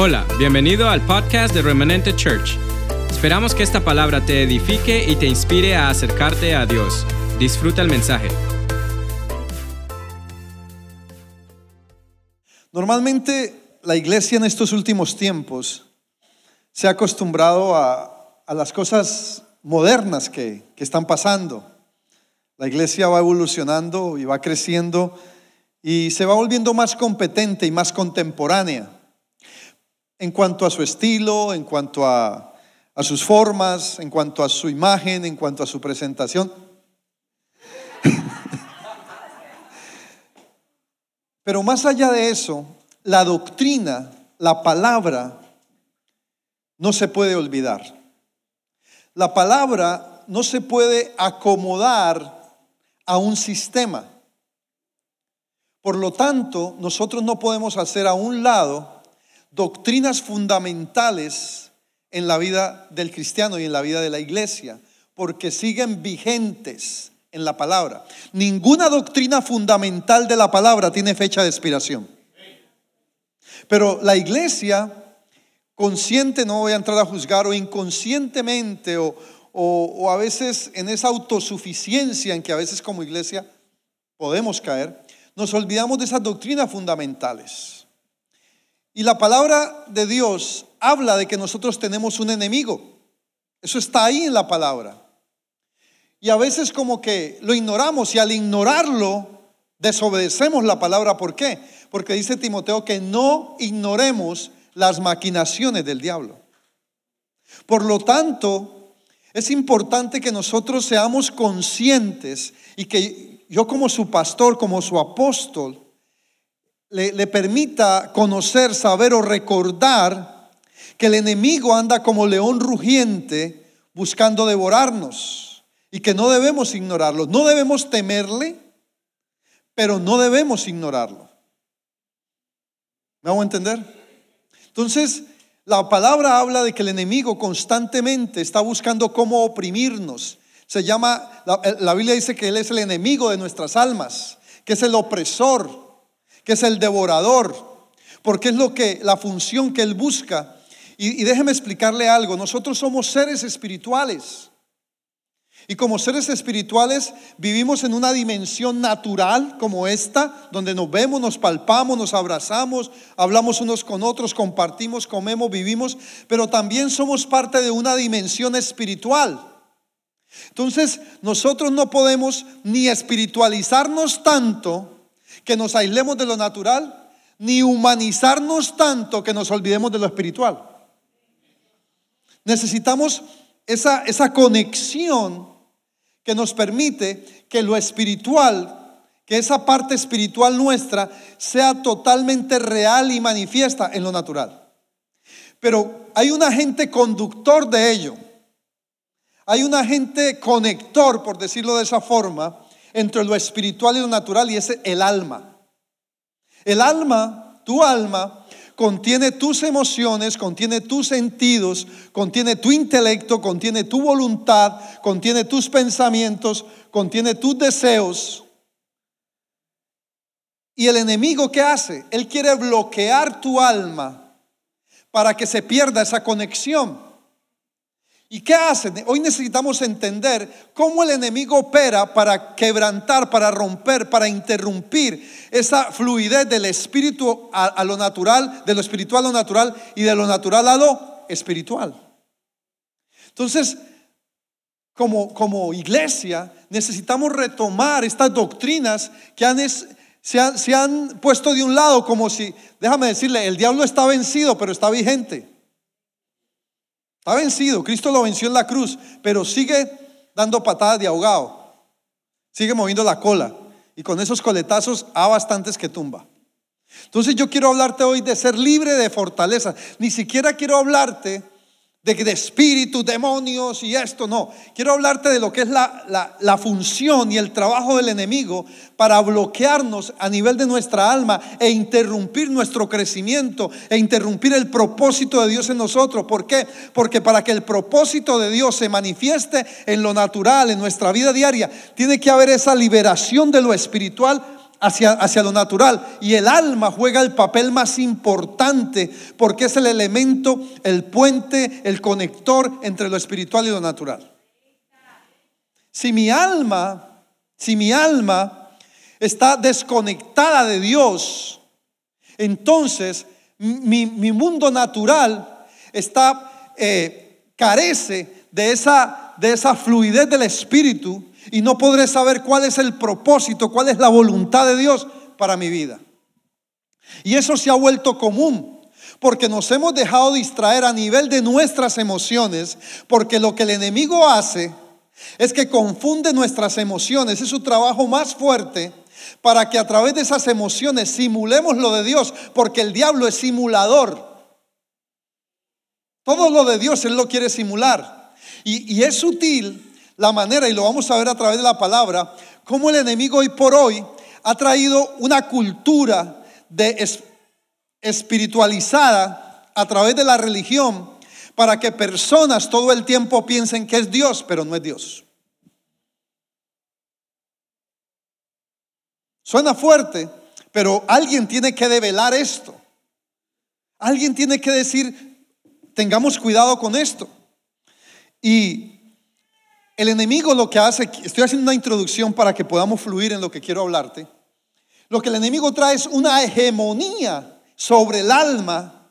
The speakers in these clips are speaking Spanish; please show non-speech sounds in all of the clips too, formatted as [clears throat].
Hola, bienvenido al podcast de Remanente Church. Esperamos que esta palabra te edifique y te inspire a acercarte a Dios. Disfruta el mensaje. Normalmente la iglesia en estos últimos tiempos se ha acostumbrado a, las cosas modernas que, que están pasando. La iglesia va evolucionando y va creciendo y se va volviendo más competente y más contemporánea en cuanto a su estilo, en cuanto a, sus formas, en cuanto a su imagen, en cuanto a su presentación. [laughs] Pero más allá de eso, la doctrina, la palabra, no se puede olvidar. La palabra no se puede acomodar a un sistema. Por lo tanto, nosotros no podemos hacer a un lado doctrinas fundamentales en la vida del cristiano y en la vida de la iglesia, porque siguen vigentes en la palabra. Ninguna doctrina fundamental de la palabra tiene fecha de expiración. Pero la iglesia, consciente, no voy a entrar a juzgar, o inconscientemente, o, o, a veces en esa autosuficiencia en que a veces como iglesia podemos caer, nos olvidamos de esas doctrinas fundamentales. Y la palabra de Dios habla de que nosotros tenemos un enemigo. Eso está ahí en la palabra. Y a veces como que lo ignoramos y al ignorarlo desobedecemos la palabra. ¿Por qué? Porque dice Timoteo que no ignoremos las maquinaciones del diablo. Por lo tanto, es importante que nosotros seamos conscientes y que yo como su pastor, como su apóstol, le, permita conocer, saber o recordar que el enemigo anda como león rugiente buscando devorarnos y que no debemos ignorarlo. No debemos temerle, pero no debemos ignorarlo. ¿Me hago entender? Entonces, la palabra habla de que el enemigo constantemente está buscando cómo oprimirnos. Se llama, la, la Biblia dice que él es el enemigo de nuestras almas, que es el opresor que es el devorador, porque es lo que la función que él busca. Y, y déjeme explicarle algo, nosotros somos seres espirituales. Y como seres espirituales vivimos en una dimensión natural como esta, donde nos vemos, nos palpamos, nos abrazamos, hablamos unos con otros, compartimos, comemos, vivimos, pero también somos parte de una dimensión espiritual. Entonces, nosotros no podemos ni espiritualizarnos tanto que nos aislemos de lo natural, ni humanizarnos tanto que nos olvidemos de lo espiritual. Necesitamos esa, esa conexión que nos permite que lo espiritual, que esa parte espiritual nuestra sea totalmente real y manifiesta en lo natural. Pero hay un agente conductor de ello. Hay un agente conector, por decirlo de esa forma, entre lo espiritual y lo natural y es el alma. El alma, tu alma, contiene tus emociones, contiene tus sentidos, contiene tu intelecto, contiene tu voluntad, contiene tus pensamientos, contiene tus deseos. Y el enemigo ¿qué hace? Él quiere bloquear tu alma para que se pierda esa conexión. ¿Y qué hacen? Hoy necesitamos entender cómo el enemigo opera para quebrantar, para romper, para interrumpir esa fluidez del espíritu a, lo natural, de lo espiritual a lo natural y de lo natural a lo espiritual. Entonces, como, como iglesia, necesitamos retomar estas doctrinas que se, han, se han puesto de un lado como si, déjame decirle, el diablo está vencido, pero está vigente. Ha vencido, Cristo lo venció en la cruz, pero sigue dando patadas de ahogado. Sigue moviendo la cola. Y con esos coletazos a bastantes que tumba. Entonces yo quiero hablarte hoy de ser libre de fortaleza. Ni siquiera quiero hablarte de, de espíritus, demonios y esto, no. Quiero hablarte de lo que es la, la, función y el trabajo del enemigo para bloquearnos a nivel de nuestra alma e interrumpir nuestro crecimiento e interrumpir el propósito de Dios en nosotros. ¿Por qué? Porque para que el propósito de Dios se manifieste en lo natural, en nuestra vida diaria, tiene que haber esa liberación de lo espiritual hacia, hacia lo natural. Y el alma juega el papel más importante porque es el elemento, el puente, el conector entre lo espiritual y lo natural. Si mi alma, si mi alma está desconectada de Dios, entonces mi, mundo natural está, eh, carece de esa, de esa fluidez del espíritu y no podré saber cuál es el propósito, cuál es la voluntad de Dios para mi vida. Y eso se ha vuelto común, porque nos hemos dejado distraer a nivel de nuestras emociones, porque lo que el enemigo hace es que confunde nuestras emociones, es su trabajo más fuerte para que a través de esas emociones simulemos lo de Dios, porque el diablo es simulador. Todo lo de Dios él lo quiere simular. Y, y es sutil la manera, y lo vamos a ver a través de la palabra, cómo el enemigo hoy por hoy ha traído una cultura de espiritualizada a través de la religión para que personas todo el tiempo piensen que es Dios, pero no es Dios. Suena fuerte, pero alguien tiene que develar esto. Alguien tiene que decir, tengamos cuidado con esto. Y el enemigo lo que hace, estoy haciendo una introducción para que podamos fluir en lo que quiero hablarte. Lo que el enemigo trae es una hegemonía sobre el alma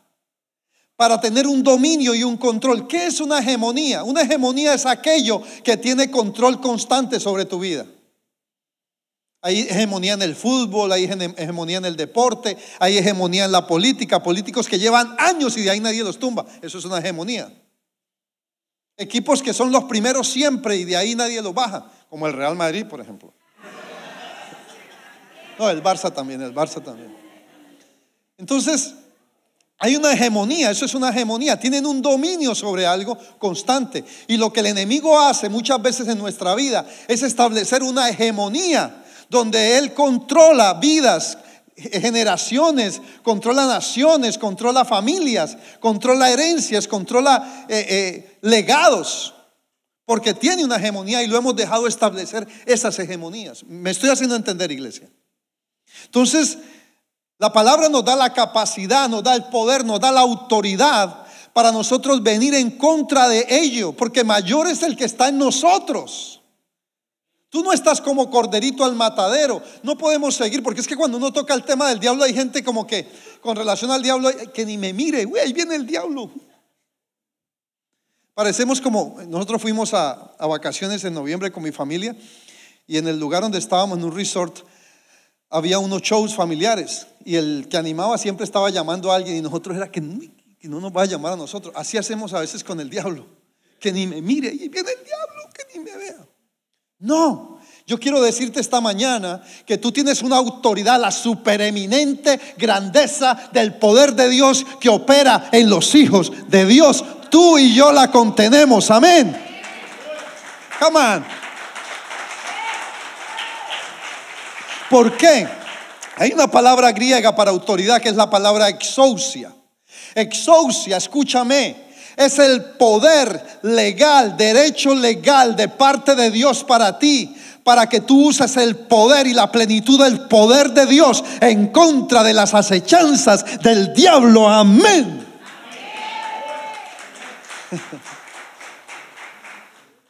para tener un dominio y un control. ¿Qué es una hegemonía? Una hegemonía es aquello que tiene control constante sobre tu vida. Hay hegemonía en el fútbol, hay hegemonía en el deporte, hay hegemonía en la política, políticos que llevan años y de ahí nadie los tumba. Eso es una hegemonía. Equipos que son los primeros siempre y de ahí nadie los baja, como el Real Madrid, por ejemplo. No, el Barça también, el Barça también. Entonces, hay una hegemonía, eso es una hegemonía, tienen un dominio sobre algo constante. Y lo que el enemigo hace muchas veces en nuestra vida es establecer una hegemonía donde él controla vidas, generaciones, controla naciones, controla familias, controla herencias, controla eh, eh, legados, porque tiene una hegemonía y lo hemos dejado establecer esas hegemonías. Me estoy haciendo entender, iglesia. Entonces, la palabra nos da la capacidad, nos da el poder, nos da la autoridad para nosotros venir en contra de ello, porque mayor es el que está en nosotros. Tú no estás como corderito al matadero. No podemos seguir, porque es que cuando uno toca el tema del diablo hay gente como que con relación al diablo que ni me mire, güey, ahí viene el diablo. Parecemos como, nosotros fuimos a, vacaciones en noviembre con mi familia y en el lugar donde estábamos, en un resort, había unos shows familiares y el que animaba siempre estaba llamando a alguien y nosotros era que, que no nos va a llamar a nosotros. Así hacemos a veces con el diablo, que ni me mire, y viene el diablo, que ni me vea. No, yo quiero decirte esta mañana que tú tienes una autoridad, la supereminente grandeza del poder de Dios que opera en los hijos de Dios. Tú y yo la contenemos, amén. Come on. ¿Por qué? Hay una palabra griega para autoridad que es la palabra exousia. Exousia, escúchame, es el poder legal, derecho legal de parte de Dios para ti, para que tú uses el poder y la plenitud del poder de Dios en contra de las acechanzas del diablo. Amén. Amén. [laughs]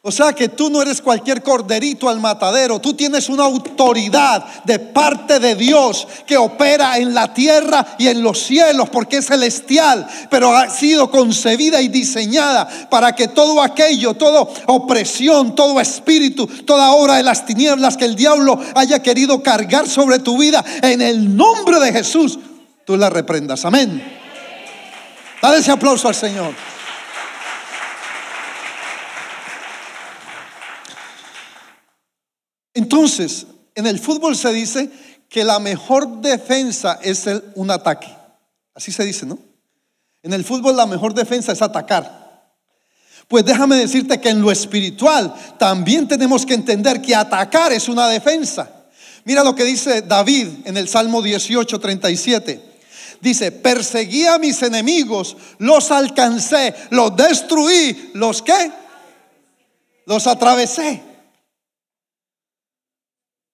O sea que tú no eres cualquier corderito al matadero, tú tienes una autoridad de parte de Dios que opera en la tierra y en los cielos porque es celestial, pero ha sido concebida y diseñada para que todo aquello, toda opresión, todo espíritu, toda obra de las tinieblas que el diablo haya querido cargar sobre tu vida, en el nombre de Jesús, tú la reprendas. Amén. Dale ese aplauso al Señor. Entonces, en el fútbol se dice que la mejor defensa es el, un ataque. Así se dice, ¿no? En el fútbol la mejor defensa es atacar. Pues déjame decirte que en lo espiritual también tenemos que entender que atacar es una defensa. Mira lo que dice David en el Salmo 18, 37. Dice, perseguí a mis enemigos, los alcancé, los destruí, los qué? Los atravesé.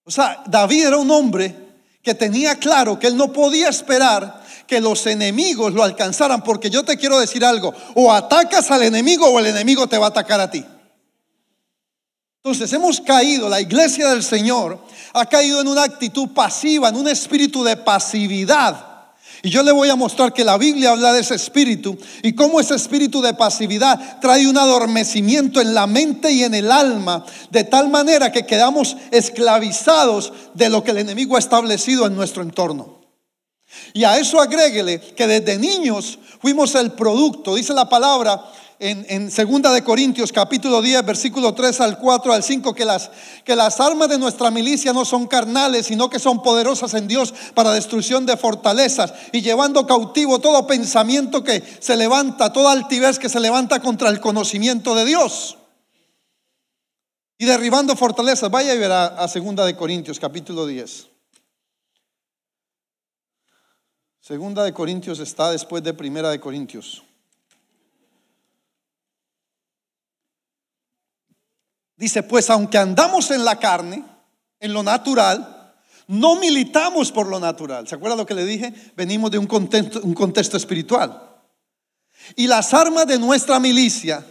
O sea, David era un hombre que tenía claro que él no podía esperar que los enemigos lo alcanzaran, porque yo te quiero decir algo, o atacas al enemigo o el enemigo te va a atacar a ti. Entonces hemos caído, la iglesia del Señor ha caído en una actitud pasiva, en un espíritu de pasividad. Y yo le voy a mostrar que la Biblia habla de ese espíritu y cómo ese espíritu de pasividad trae un adormecimiento en la mente y en el alma, de tal manera que quedamos esclavizados de lo que el enemigo ha establecido en nuestro entorno. Y a eso agréguele que desde niños fuimos el producto, dice la palabra en, en segunda de Corintios capítulo 10 versículo 3 al 4 al 5 que las, que las armas de nuestra milicia no son carnales sino que son poderosas en Dios para destrucción de fortalezas y llevando cautivo todo pensamiento que se levanta, toda altivez que se levanta contra el conocimiento de Dios y derribando fortalezas. Vaya y verá a segunda de Corintios capítulo 10. Segunda de Corintios está después de Primera de Corintios. Dice, pues aunque andamos en la carne, en lo natural, no militamos por lo natural. ¿Se acuerda lo que le dije? Venimos de un contexto, un contexto espiritual. Y las armas de nuestra milicia,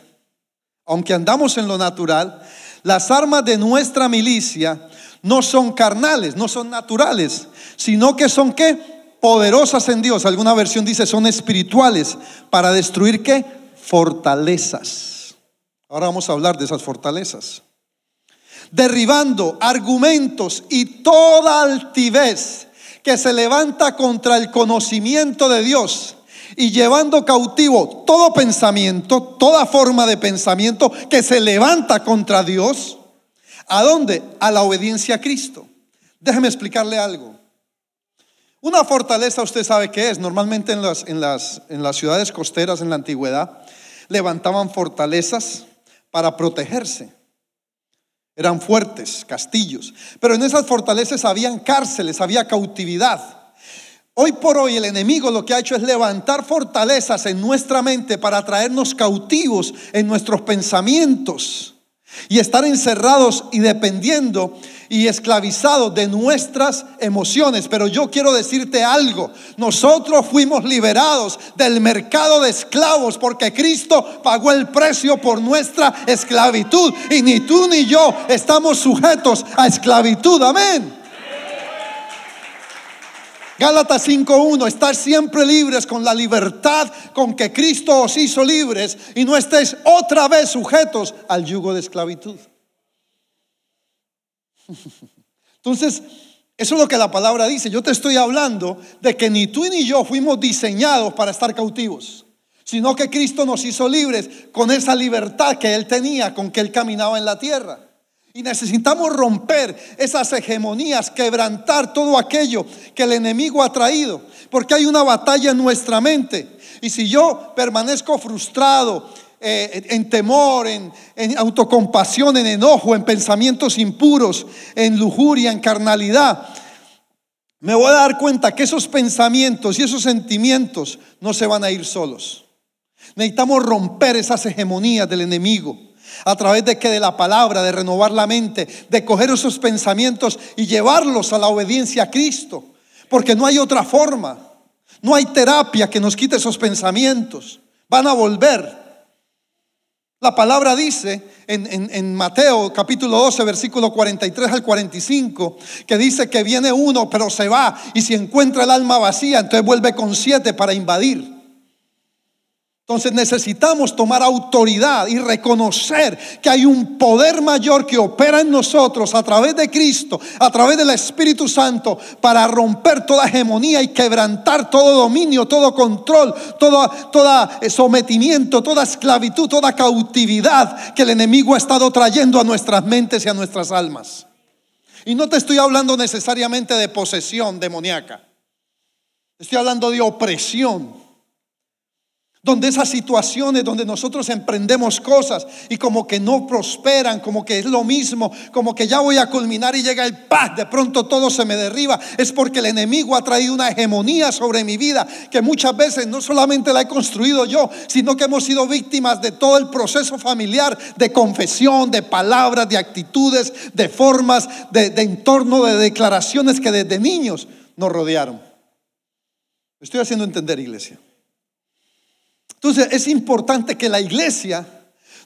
aunque andamos en lo natural, las armas de nuestra milicia no son carnales, no son naturales, sino que son qué? poderosas en Dios. Alguna versión dice son espirituales para destruir qué? Fortalezas. Ahora vamos a hablar de esas fortalezas. Derribando argumentos y toda altivez que se levanta contra el conocimiento de Dios y llevando cautivo todo pensamiento, toda forma de pensamiento que se levanta contra Dios. ¿A dónde? A la obediencia a Cristo. Déjeme explicarle algo. Una fortaleza usted sabe qué es. Normalmente en las, en, las, en las ciudades costeras en la antigüedad levantaban fortalezas para protegerse. Eran fuertes, castillos. Pero en esas fortalezas habían cárceles, había cautividad. Hoy por hoy el enemigo lo que ha hecho es levantar fortalezas en nuestra mente para traernos cautivos en nuestros pensamientos y estar encerrados y dependiendo y esclavizados de nuestras emociones. Pero yo quiero decirte algo, nosotros fuimos liberados del mercado de esclavos porque Cristo pagó el precio por nuestra esclavitud y ni tú ni yo estamos sujetos a esclavitud. Amén. Gálatas 5.1, estar siempre libres con la libertad con que Cristo os hizo libres y no estéis otra vez sujetos al yugo de esclavitud. Entonces, eso es lo que la palabra dice. Yo te estoy hablando de que ni tú ni yo fuimos diseñados para estar cautivos, sino que Cristo nos hizo libres con esa libertad que Él tenía, con que Él caminaba en la tierra. Y necesitamos romper esas hegemonías, quebrantar todo aquello que el enemigo ha traído, porque hay una batalla en nuestra mente. Y si yo permanezco frustrado, eh, en temor, en, en autocompasión, en enojo, en pensamientos impuros, en lujuria, en carnalidad, me voy a dar cuenta que esos pensamientos y esos sentimientos no se van a ir solos. Necesitamos romper esas hegemonías del enemigo a través de que de la palabra, de renovar la mente, de coger esos pensamientos y llevarlos a la obediencia a Cristo, porque no hay otra forma. No hay terapia que nos quite esos pensamientos. Van a volver. La palabra dice en, Mateo capítulo 12, versículo 43 al 45, que dice que viene uno, pero se va, y si encuentra el alma vacía, entonces vuelve con siete para invadir. Entonces necesitamos tomar autoridad y reconocer que hay un poder mayor que opera en nosotros a través de Cristo, a través del Espíritu Santo, para romper toda hegemonía y quebrantar todo dominio, todo control, todo, todo sometimiento, toda esclavitud, toda cautividad que el enemigo ha estado trayendo a nuestras mentes y a nuestras almas. Y no te estoy hablando necesariamente de posesión demoníaca, estoy hablando de opresión donde esas situaciones donde nosotros emprendemos cosas y como que no prosperan, como que es lo mismo, como que ya voy a culminar y llega el paz, de pronto todo se me derriba, es porque el enemigo ha traído una hegemonía sobre mi vida que muchas veces no solamente la he construido yo, sino que hemos sido víctimas de todo el proceso familiar de confesión, de palabras, de actitudes, de formas, de, entorno, de declaraciones que desde niños nos rodearon. Estoy haciendo entender, iglesia. Entonces es importante que la iglesia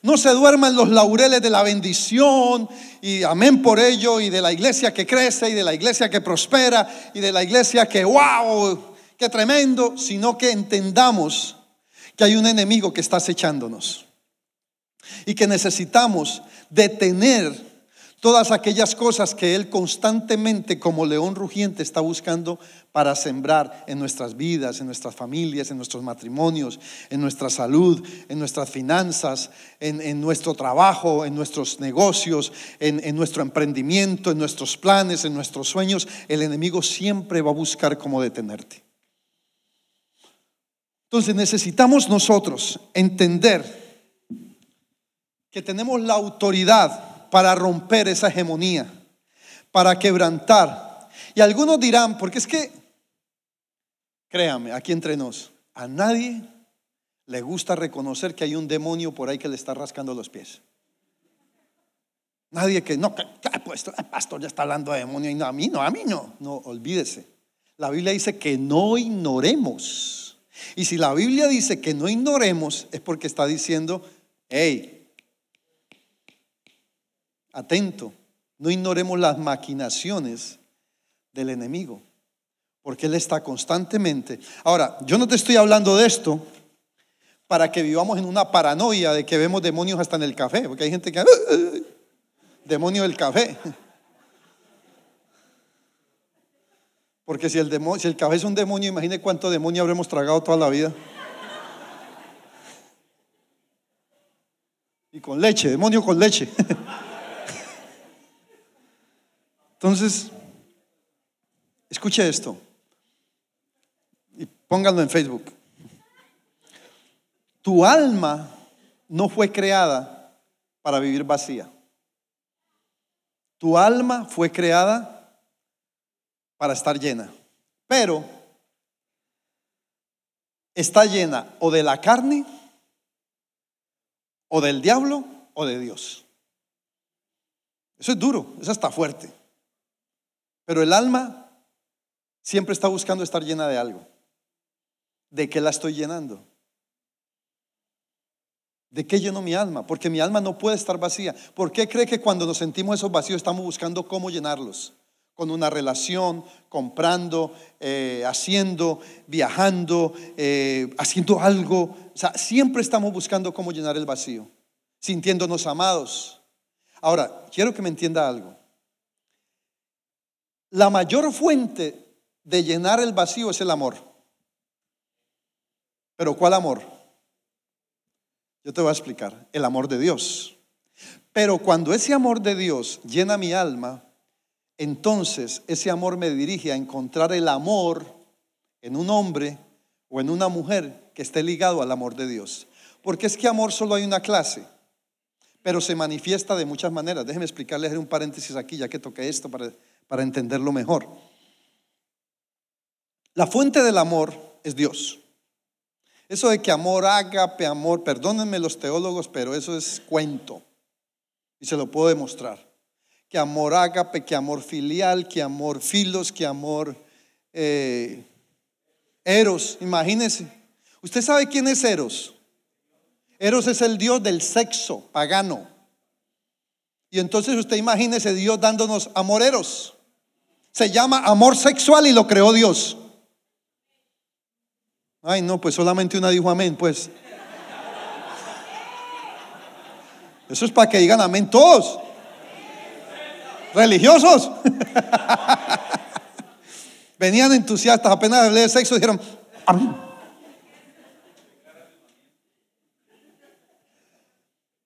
no se duerma en los laureles de la bendición y amén por ello y de la iglesia que crece y de la iglesia que prospera y de la iglesia que wow, qué tremendo, sino que entendamos que hay un enemigo que está acechándonos y que necesitamos detener todas aquellas cosas que Él constantemente como león rugiente está buscando para sembrar en nuestras vidas, en nuestras familias, en nuestros matrimonios, en nuestra salud, en nuestras finanzas, en, nuestro trabajo, en nuestros negocios, en, en nuestro emprendimiento, en nuestros planes, en nuestros sueños. El enemigo siempre va a buscar cómo detenerte. Entonces necesitamos nosotros entender que tenemos la autoridad para romper esa hegemonía, para quebrantar. Y algunos dirán, porque es que, créame, aquí entre nos, a nadie le gusta reconocer que hay un demonio por ahí que le está rascando los pies. Nadie que, no, pues, el pastor ya está hablando de demonio y no, a mí no, a mí no. No, olvídese. La Biblia dice que no ignoremos. Y si la Biblia dice que no ignoremos, es porque está diciendo, hey, atento, no ignoremos las maquinaciones del enemigo, porque él está constantemente. Ahora, yo no te estoy hablando de esto para que vivamos en una paranoia de que vemos demonios hasta en el café, porque hay gente que... Demonio del café. [laughs] Porque si el, demonio, el café es un demonio, imagine cuánto demonio habremos tragado toda la vida. [laughs] Y con leche, demonio con leche. [laughs] Entonces, escuche esto y pónganlo en Facebook. Tu alma no fue creada para vivir vacía. Tu alma fue creada para estar llena. Pero está llena o de la carne, o del diablo, o de Dios. Eso es duro, eso está fuerte. Pero el alma siempre está buscando estar llena de algo. ¿De qué la estoy llenando? ¿De qué lleno mi alma? Porque mi alma no puede estar vacía. ¿Por qué cree que cuando nos sentimos esos vacíos estamos buscando cómo llenarlos? Con una relación, comprando, eh, haciendo, viajando, eh, haciendo algo. O sea, siempre estamos buscando cómo llenar el vacío, sintiéndonos amados. Ahora, quiero que me entienda algo. La mayor fuente de llenar el vacío es el amor. Pero ¿cuál amor? Yo te voy a explicar. El amor de Dios. Pero cuando ese amor de Dios llena mi alma, entonces ese amor me dirige a encontrar el amor en un hombre o en una mujer que esté ligado al amor de Dios. Porque es que amor solo hay una clase, pero se manifiesta de muchas maneras. Déjenme explicarles un paréntesis aquí, ya que toqué esto para para entenderlo mejor. La fuente del amor es Dios. Eso de que amor, ágape, amor, perdónenme los teólogos, pero eso es cuento. Y se lo puedo demostrar. Que amor ágape, que amor filial, que amor filos, que amor eh, eros. Imagínense. ¿Usted sabe quién es Eros? Eros es el dios del sexo pagano. Y entonces usted imagínese Dios dándonos amor eros. Se llama amor sexual y lo creó Dios. Ay, no, pues solamente una dijo amén, pues. Eso es para que digan amén todos. Religiosos. [laughs] Venían entusiastas, apenas hablé de sexo, dijeron, amén.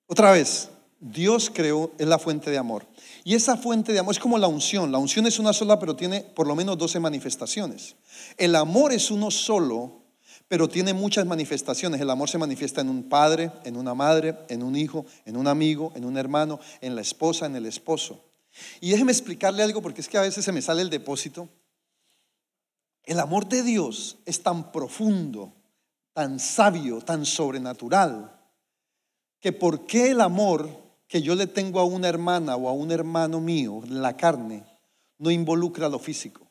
Otra vez, Dios creó, es la fuente de amor. Y esa fuente de amor es como la unción. La unción es una sola, pero tiene por lo menos 12 manifestaciones. El amor es uno solo, pero tiene muchas manifestaciones. El amor se manifiesta en un padre, en una madre, en un hijo, en un amigo, en un hermano, en la esposa, en el esposo. Y déjeme explicarle algo porque es que a veces se me sale el depósito. El amor de Dios es tan profundo, tan sabio, tan sobrenatural, que por qué el amor que yo le tengo a una hermana o a un hermano mío, la carne, no involucra lo físico.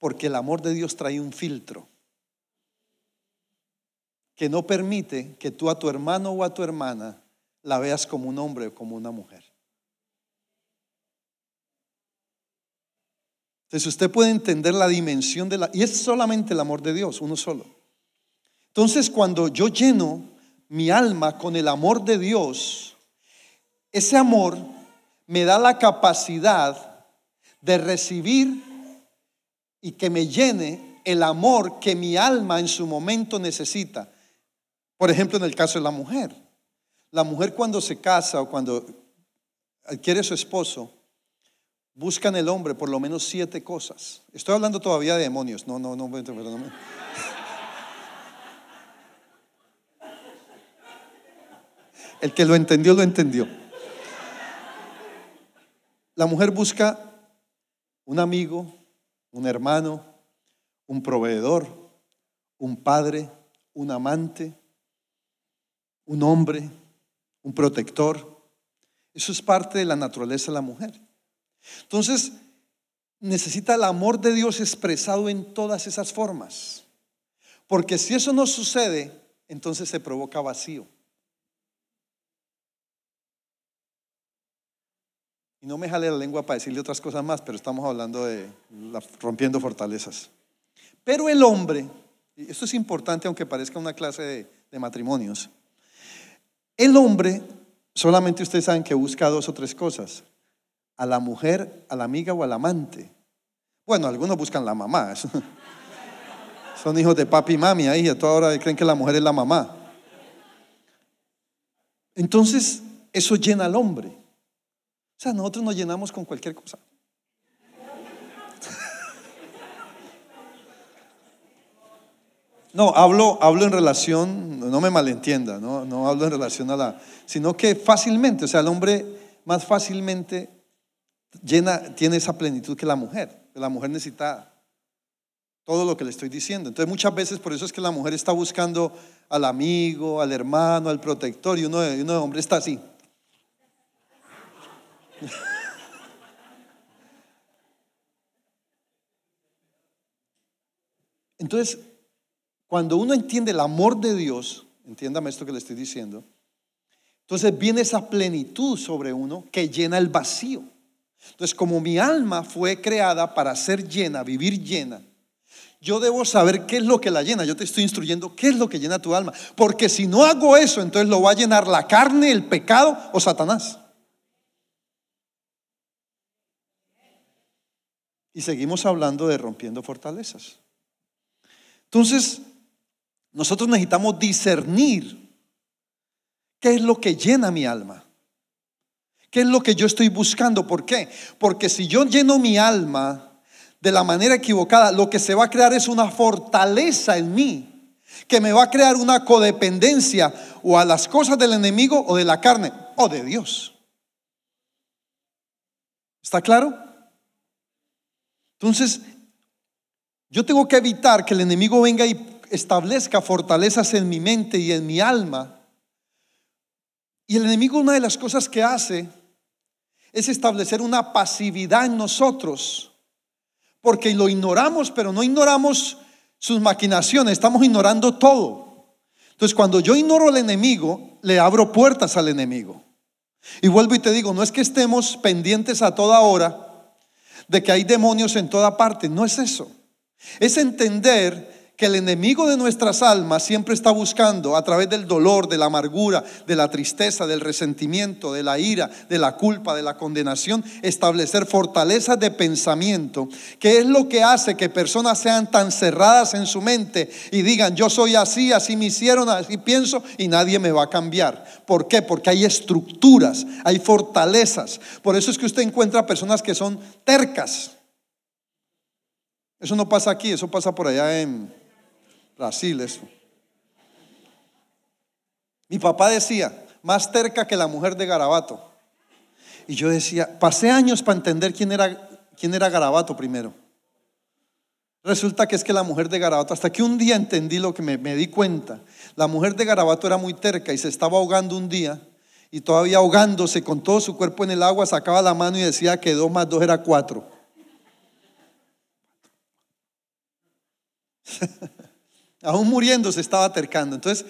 Porque el amor de Dios trae un filtro que no permite que tú a tu hermano o a tu hermana la veas como un hombre o como una mujer. Entonces usted puede entender la dimensión de la... Y es solamente el amor de Dios, uno solo. Entonces cuando yo lleno mi alma con el amor de Dios, ese amor me da la capacidad de recibir y que me llene el amor que mi alma en su momento necesita. Por ejemplo, en el caso de la mujer. La mujer cuando se casa o cuando adquiere su esposo, busca en el hombre por lo menos siete cosas. Estoy hablando todavía de demonios. No, no, no, perdóname. El que lo entendió, lo entendió. La mujer busca un amigo, un hermano, un proveedor, un padre, un amante, un hombre, un protector. Eso es parte de la naturaleza de la mujer. Entonces, necesita el amor de Dios expresado en todas esas formas. Porque si eso no sucede, entonces se provoca vacío. Y no me jale la lengua para decirle otras cosas más, pero estamos hablando de rompiendo fortalezas. Pero el hombre, esto es importante aunque parezca una clase de, de matrimonios, el hombre solamente ustedes saben que busca dos o tres cosas, a la mujer, a la amiga o al amante. Bueno, algunos buscan la mamá, [laughs] son hijos de papi y mami ahí, a toda hora creen que la mujer es la mamá. Entonces, eso llena al hombre. Nosotros nos llenamos con cualquier cosa. No, hablo, hablo en relación, no me malentienda, ¿no? no hablo en relación a la, sino que fácilmente, o sea, el hombre más fácilmente llena, tiene esa plenitud que la mujer. La mujer necesita todo lo que le estoy diciendo. Entonces muchas veces por eso es que la mujer está buscando al amigo, al hermano, al protector, y uno uno de hombre está así. [laughs] Entonces, cuando uno entiende el amor de Dios, entiéndame esto que le estoy diciendo, entonces viene esa plenitud sobre uno que llena el vacío. Entonces, como mi alma fue creada para ser llena, vivir llena, yo debo saber qué es lo que la llena. Yo te estoy instruyendo qué es lo que llena tu alma. Porque si no hago eso, entonces lo va a llenar la carne, el pecado o Satanás. Y seguimos hablando de rompiendo fortalezas. Entonces, nosotros necesitamos discernir qué es lo que llena mi alma. ¿Qué es lo que yo estoy buscando? ¿Por qué? Porque si yo lleno mi alma de la manera equivocada, lo que se va a crear es una fortaleza en mí, que me va a crear una codependencia o a las cosas del enemigo o de la carne o de Dios. ¿Está claro? Entonces, yo tengo que evitar que el enemigo venga y establezca fortalezas en mi mente y en mi alma. Y el enemigo una de las cosas que hace es establecer una pasividad en nosotros, porque lo ignoramos, pero no ignoramos sus maquinaciones, estamos ignorando todo. Entonces, cuando yo ignoro al enemigo, le abro puertas al enemigo. Y vuelvo y te digo, no es que estemos pendientes a toda hora de que hay demonios en toda parte. No es eso. Es entender que el enemigo de nuestras almas siempre está buscando a través del dolor, de la amargura, de la tristeza, del resentimiento, de la ira, de la culpa, de la condenación, establecer fortalezas de pensamiento, que es lo que hace que personas sean tan cerradas en su mente y digan, yo soy así, así me hicieron, así pienso y nadie me va a cambiar. ¿Por qué? Porque hay estructuras, hay fortalezas. Por eso es que usted encuentra personas que son tercas. Eso no pasa aquí, eso pasa por allá en Brasil eso. Mi papá decía, más terca que la mujer de Garabato. Y yo decía, pasé años para entender quién era, quién era Garabato primero. Resulta que es que la mujer de Garabato, hasta que un día entendí lo que me, me di cuenta, la mujer de Garabato era muy terca y se estaba ahogando un día y todavía ahogándose con todo su cuerpo en el agua, sacaba la mano y decía que dos más dos era cuatro. [laughs] Aún muriendo se estaba acercando. Entonces,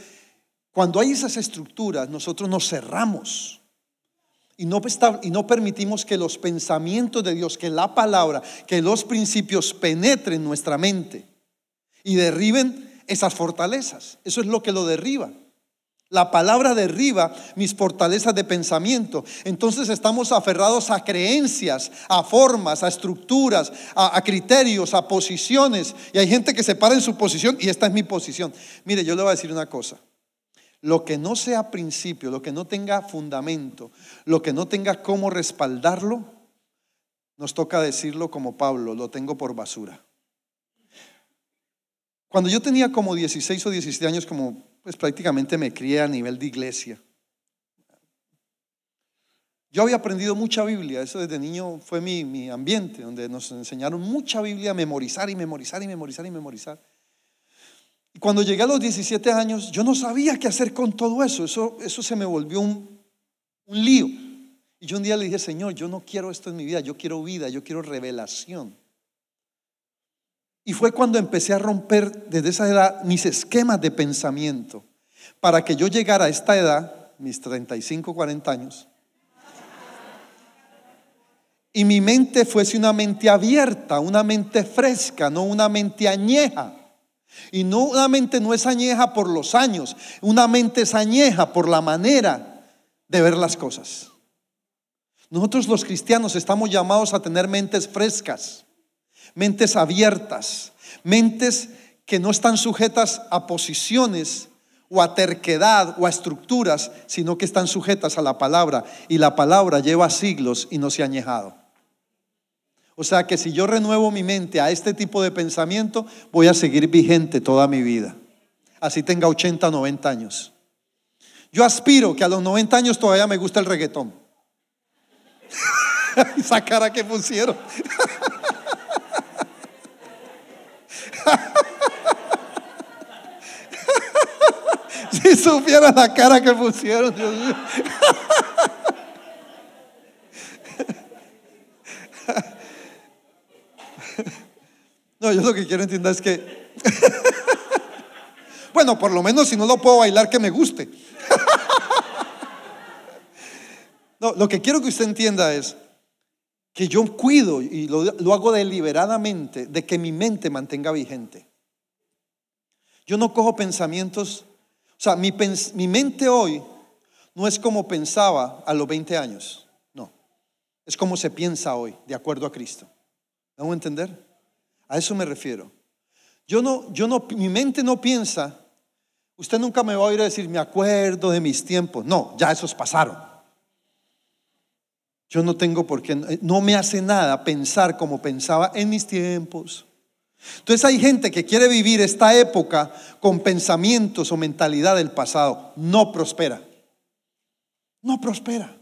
cuando hay esas estructuras, nosotros nos cerramos. Y no, y no, permitimos que los pensamientos de Dios, que la palabra, que los principios penetren nuestra mente y derriben esas fortalezas. Eso es lo que lo derriba. La palabra derriba mis fortalezas de pensamiento. Entonces estamos aferrados a creencias, a formas, a estructuras, a, criterios, a posiciones. Y hay gente que se para en su posición y esta es mi posición. Mire, yo le voy a decir una cosa. Lo que no sea principio, lo que no tenga fundamento, lo que no tenga cómo respaldarlo, nos toca decirlo como Pablo, lo tengo por basura. Cuando yo tenía como 16 o 17 años, como pues prácticamente me crié a nivel de iglesia. Yo había aprendido mucha Biblia, eso desde niño fue mi, ambiente, donde nos enseñaron mucha Biblia a memorizar y memorizar y memorizar y memorizar. Y cuando llegué a los 17 años, yo no sabía qué hacer con todo eso, eso, eso se me volvió un, un lío. Y yo un día le dije, Señor, yo no quiero esto en mi vida, yo quiero vida, yo quiero revelación. Y fue cuando empecé a romper desde esa edad mis esquemas de pensamiento para que yo llegara a esta edad, mis 35, 40 años, y mi mente fuese una mente abierta, una mente fresca, no una mente añeja. Y no una mente no es añeja por los años, una mente es añeja por la manera de ver las cosas. Nosotros los cristianos estamos llamados a tener mentes frescas mentes abiertas, mentes que no están sujetas a posiciones o a terquedad o a estructuras, sino que están sujetas a la palabra. Y la palabra lleva siglos y no se ha añejado. O sea que si yo renuevo mi mente a este tipo de pensamiento, voy a seguir vigente toda mi vida. Así tenga 80, 90 años. Yo aspiro que a los 90 años todavía me gusta el reggaetón. [laughs] Esa cara que pusieron. [laughs] [laughs] si supiera la cara que pusieron, Dios mío. [laughs] No, yo lo que quiero entender es que, [laughs] bueno, por lo menos si no lo puedo bailar, que me guste. No, lo que quiero que usted entienda es que yo cuido y lo, hago deliberadamente de que mi mente mantenga vigente. Yo no cojo pensamientos, o sea, mi, mi mente hoy no es como pensaba a los 20 años, no, es como se piensa hoy, de acuerdo a Cristo. ¿Vamos a entender? A eso me refiero. Yo no, yo no, mi mente no piensa, usted nunca me va a oír decir, me acuerdo de mis tiempos. No, ya esos pasaron. Yo no tengo por qué, no me hace nada pensar como pensaba en mis tiempos. Entonces hay gente que quiere vivir esta época con pensamientos o mentalidad del pasado. No prospera. No prospera.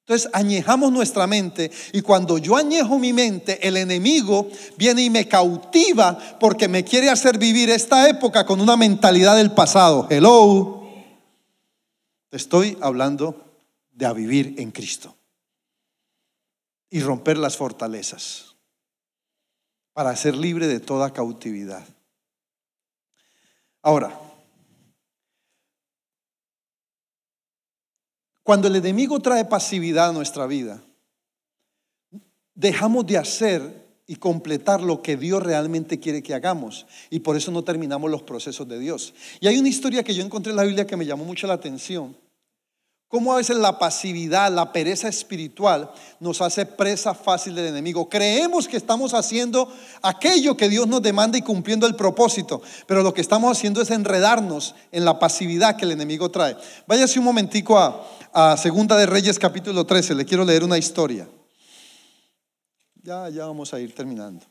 Entonces añejamos nuestra mente y cuando yo añejo mi mente, el enemigo viene y me cautiva porque me quiere hacer vivir esta época con una mentalidad del pasado. Hello. Estoy hablando de a vivir en Cristo y romper las fortalezas para ser libre de toda cautividad. Ahora, cuando el enemigo trae pasividad a nuestra vida, dejamos de hacer y completar lo que Dios realmente quiere que hagamos. Y por eso no terminamos los procesos de Dios. Y hay una historia que yo encontré en la Biblia que me llamó mucho la atención. Cómo a veces la pasividad, la pereza espiritual nos hace presa fácil del enemigo. Creemos que estamos haciendo aquello que Dios nos demanda y cumpliendo el propósito, pero lo que estamos haciendo es enredarnos en la pasividad que el enemigo trae. Váyase un momentico a, a Segunda de Reyes capítulo 13, le quiero leer una historia. Ya, ya vamos a ir terminando.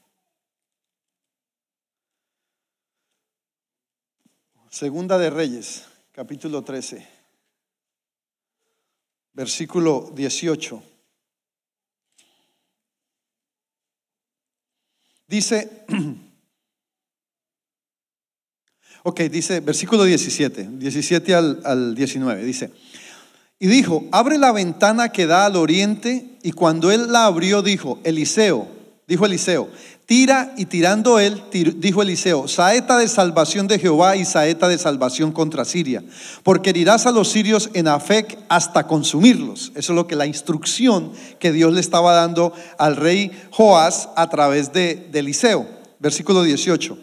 Segunda de Reyes, capítulo 13 versículo 18. Dice, [clears throat] ok, dice versículo 17, 17 al, al 19, dice, y dijo, abre la ventana que da al oriente, y cuando él la abrió dijo, Eliseo, dijo Eliseo, tira y tirando él, dijo Eliseo, saeta de salvación de Jehová y saeta de salvación contra Siria, porque herirás a los sirios en Afec hasta consumirlos. Eso es lo que la instrucción que Dios le estaba dando al rey Joás a través de, de Eliseo. Versículo 18.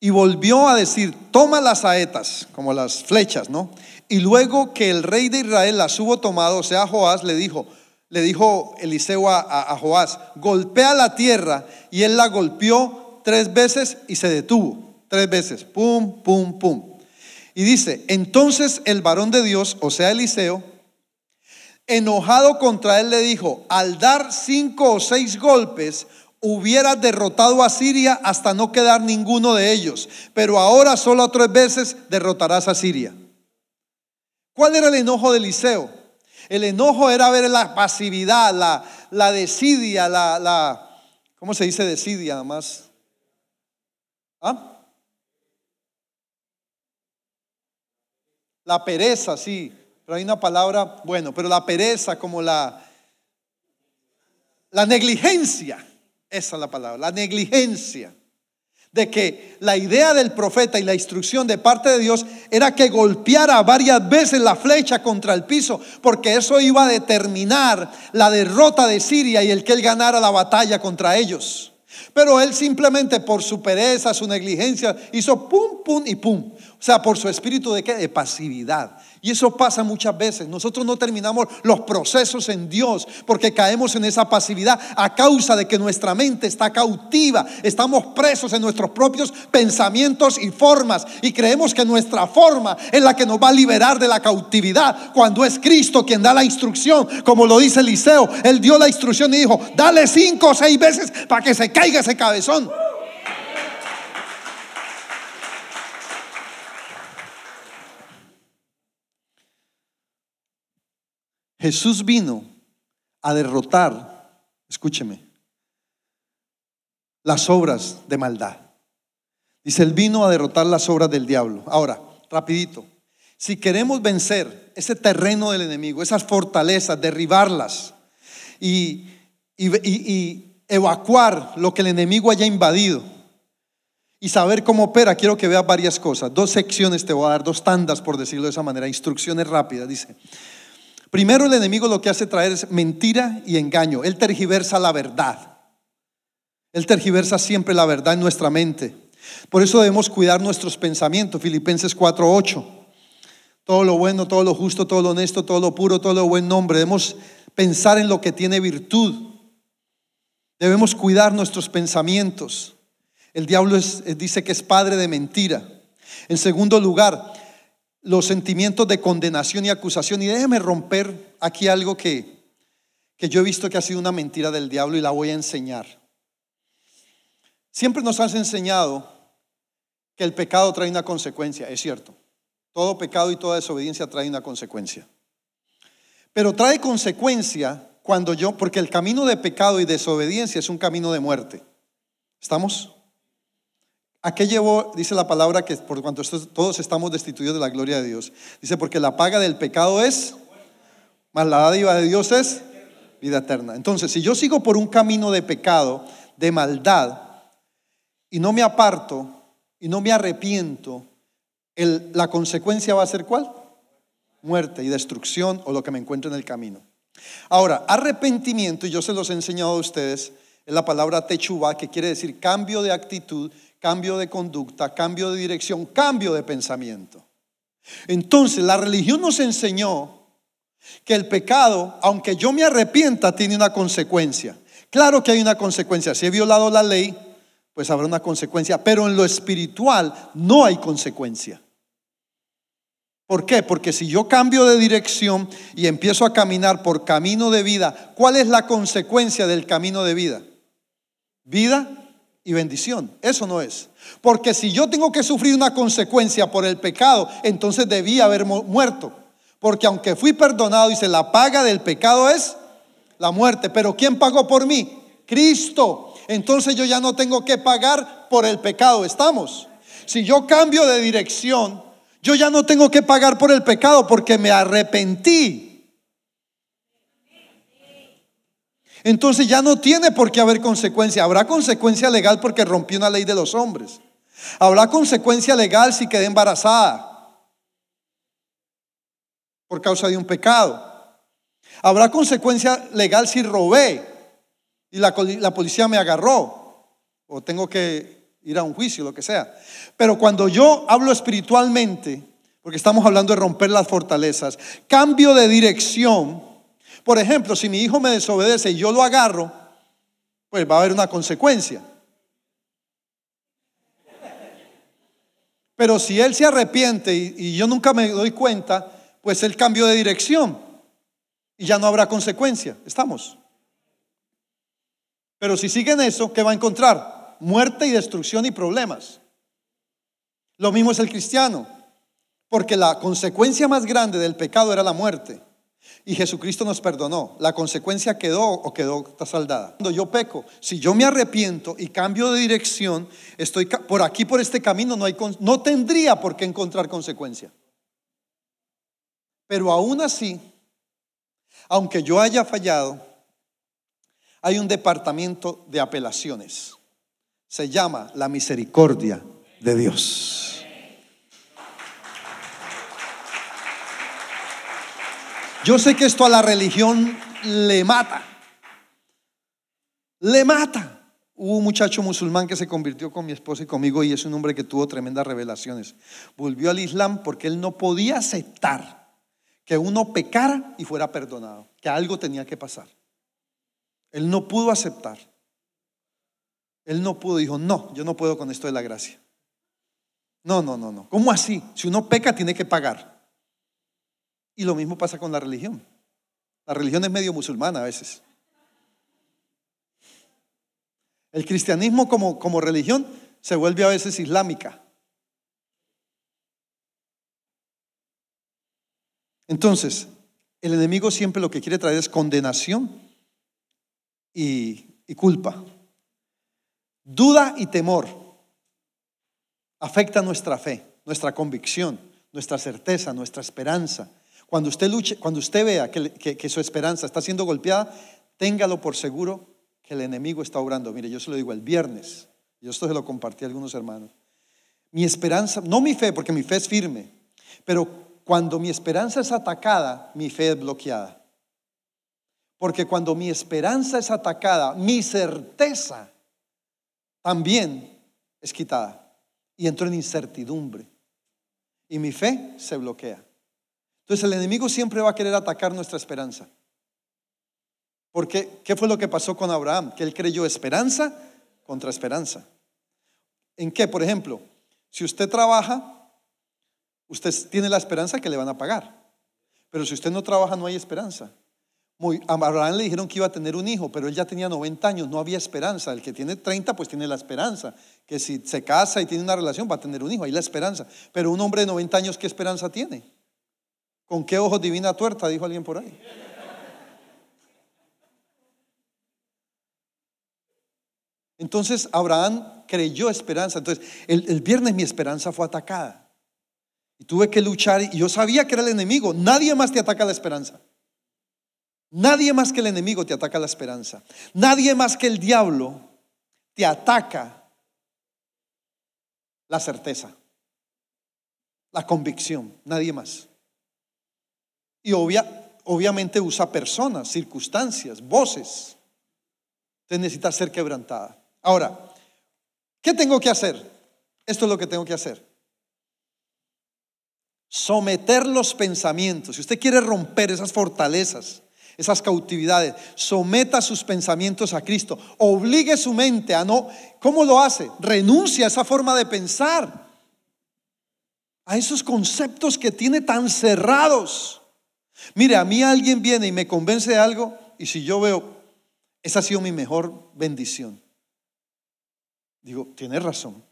Y volvió a decir, toma las saetas, como las flechas, ¿no? Y luego que el rey de Israel las hubo tomado, o sea, Joás le dijo, le dijo Eliseo a, Joás, golpea la tierra. Y él la golpeó tres veces y se detuvo. Tres veces. Pum, pum, pum. Y dice, entonces el varón de Dios, o sea, Eliseo, enojado contra él le dijo, al dar cinco o seis golpes, hubiera derrotado a Siria hasta no quedar ninguno de ellos. Pero ahora solo tres veces derrotarás a Siria. ¿Cuál era el enojo de Eliseo? El enojo era ver la pasividad, la, la desidia, la, la, ¿cómo se dice desidia más? ¿Ah? La pereza, sí, pero hay una palabra, bueno, pero la pereza como la, la negligencia, esa es la palabra, la negligencia de que la idea del profeta y la instrucción de parte de Dios era que golpeara varias veces la flecha contra el piso, porque eso iba a determinar la derrota de Siria y el que él ganara la batalla contra ellos. Pero él simplemente por su pereza, su negligencia, hizo pum, pum y pum. Sea, por su espíritu de qué? De pasividad. Y eso pasa muchas veces. Nosotros no terminamos los procesos en Dios porque caemos en esa pasividad a causa de que nuestra mente está cautiva. Estamos presos en nuestros propios pensamientos y formas y creemos que nuestra forma es la que nos va a liberar de la cautividad cuando es Cristo quien da la instrucción. Como lo dice Eliseo, él dio la instrucción y dijo, dale cinco o seis veces para que se caiga ese cabezón. Jesús vino a derrotar, escúcheme, las obras de maldad. Dice, Él vino a derrotar las obras del diablo. Ahora, rapidito, si queremos vencer ese terreno del enemigo, esas fortalezas, derribarlas y, evacuar lo que el enemigo haya invadido y saber cómo opera, quiero que veas varias cosas. Dos secciones te voy a dar, dos tandas, por decirlo de esa manera, instrucciones rápidas. Dice, Primero el enemigo lo que hace traer es mentira y engaño. Él tergiversa la verdad. Él tergiversa siempre la verdad en nuestra mente. Por eso debemos cuidar nuestros pensamientos. Filipenses 4:8. Todo lo bueno, todo lo justo, todo lo honesto, todo lo puro, todo lo buen nombre. Debemos pensar en lo que tiene virtud. Debemos cuidar nuestros pensamientos. El diablo dice que es padre de mentira. En segundo lugar, los sentimientos de condenación y acusación. Y déjeme romper aquí algo que, que yo he visto que ha sido una mentira del diablo y la voy a enseñar. Siempre nos has enseñado que el pecado trae una consecuencia, es cierto. Todo pecado y toda desobediencia trae una consecuencia. Pero trae consecuencia cuando yo, porque el camino de pecado y desobediencia es un camino de muerte. ¿Estamos? ¿A qué llevó? Dice la palabra que por cuanto todos estamos destituidos de la gloria de Dios. Dice, porque la paga del pecado es, más la dádiva de Dios es vida eterna. Entonces, si yo sigo por un camino de pecado, de maldad, y no me aparto, y no me arrepiento, la consecuencia va a ser cuál? Muerte y destrucción o lo que me encuentre en el camino. Ahora, arrepentimiento, y yo se los he enseñado a ustedes, es la palabra techuba, que quiere decir cambio de actitud cambio de conducta, cambio de dirección, cambio de pensamiento. Entonces la religión nos enseñó que el pecado, aunque yo me arrepienta, tiene una consecuencia. Claro que hay una consecuencia. Si he violado la ley, pues habrá una consecuencia. Pero en lo espiritual no hay consecuencia. ¿Por qué? Porque si yo cambio de dirección y empiezo a caminar por camino de vida, ¿cuál es la consecuencia del camino de vida? Vida y bendición. Eso no es. Porque si yo tengo que sufrir una consecuencia por el pecado, entonces debía haber muerto. Porque aunque fui perdonado, dice, la paga del pecado es la muerte. Pero ¿quién pagó por mí? Cristo. Entonces yo ya no tengo que pagar por el pecado. ¿Estamos? Si yo cambio de dirección, yo ya no tengo que pagar por el pecado porque me arrepentí. Entonces ya no tiene por qué haber consecuencia. Habrá consecuencia legal porque rompió una ley de los hombres. Habrá consecuencia legal si quedé embarazada por causa de un pecado. Habrá consecuencia legal si robé y la, la, policía me agarró o tengo que ir a un juicio, lo que sea. Pero cuando yo hablo espiritualmente, porque estamos hablando de romper las fortalezas, cambio de dirección. Por ejemplo, si mi hijo me desobedece y yo lo agarro, pues va a haber una consecuencia. Pero si él se arrepiente y, yo nunca me doy cuenta, pues él cambió de dirección y ya no habrá consecuencia. ¿Estamos? Pero si sigue en eso, ¿qué va a encontrar? Muerte y destrucción y problemas. Lo mismo es el cristiano, porque la consecuencia más grande del pecado era la muerte. Y Jesucristo nos perdonó. La consecuencia quedó o quedó saldada. Cuando yo peco, si yo me arrepiento y cambio de dirección, estoy por aquí, por este camino, no, hay, no tendría por qué encontrar consecuencia. Pero aún así, aunque yo haya fallado, hay un departamento de apelaciones. Se llama la misericordia de Dios. Yo sé que esto a la religión le mata. Le mata. Hubo un muchacho musulmán que se convirtió con mi esposa y conmigo y es un hombre que tuvo tremendas revelaciones. Volvió al Islam porque él no podía aceptar que uno pecara y fuera perdonado, que algo tenía que pasar. Él no pudo aceptar. Él no pudo, dijo, no, yo no puedo con esto de la gracia. No, no, no, no. ¿Cómo así? Si uno peca, tiene que pagar. Y lo mismo pasa con la religión. La religión es medio musulmana a veces. El cristianismo como, como religión se vuelve a veces islámica. Entonces, el enemigo siempre lo que quiere traer es condenación y, culpa. Duda y temor afecta nuestra fe, nuestra convicción, nuestra certeza, nuestra esperanza. Cuando usted luche, cuando usted vea que, que, su esperanza está siendo golpeada, téngalo por seguro que el enemigo está obrando. Mire, yo se lo digo el viernes, yo esto se lo compartí a algunos hermanos. Mi esperanza, no mi fe, porque mi fe es firme, pero cuando mi esperanza es atacada, mi fe es bloqueada. Porque cuando mi esperanza es atacada, mi certeza también es quitada. Y entro en incertidumbre. Y mi fe se bloquea. Entonces el enemigo siempre va a querer atacar nuestra esperanza. Porque, ¿qué fue lo que pasó con Abraham? Que él creyó esperanza contra esperanza. ¿En qué? Por ejemplo, si usted trabaja Usted tiene la esperanza que le van a pagar. Pero si usted no trabaja, no hay esperanza. a Abraham le dijeron que iba a tener un hijo, pero él ya tenía 90 años, no había esperanza. El que tiene 30, pues tiene la esperanza. Que si se casa y tiene una relación, va a tener un hijo, ahí la esperanza. Pero un hombre de 90 años, ¿qué esperanza tiene? ¿Con qué ojos divina tuerta? Dijo alguien por ahí. Entonces Abraham creyó esperanza. Entonces el, el viernes mi esperanza fue atacada. Y tuve que luchar y yo sabía que era el enemigo. Nadie más te ataca la esperanza. Nadie más que el enemigo te ataca la esperanza. Nadie más que el diablo te ataca la certeza, la convicción. Nadie más. Y obviamente usa personas, circunstancias, voces. Te necesita ser quebrantada. Ahora, ¿qué tengo que hacer? Esto es lo que tengo que hacer someter los pensamientos. Si usted quiere romper esas fortalezas, esas cautividades, someta sus pensamientos a Cristo. Obligue su mente a no. ¿Cómo lo hace? Renuncia a esa forma de pensar, a esos conceptos que tiene tan cerrados. Mire, a mí alguien viene y me convence de algo, y si yo veo, esa ha sido mi mejor bendición. Digo, tiene razón.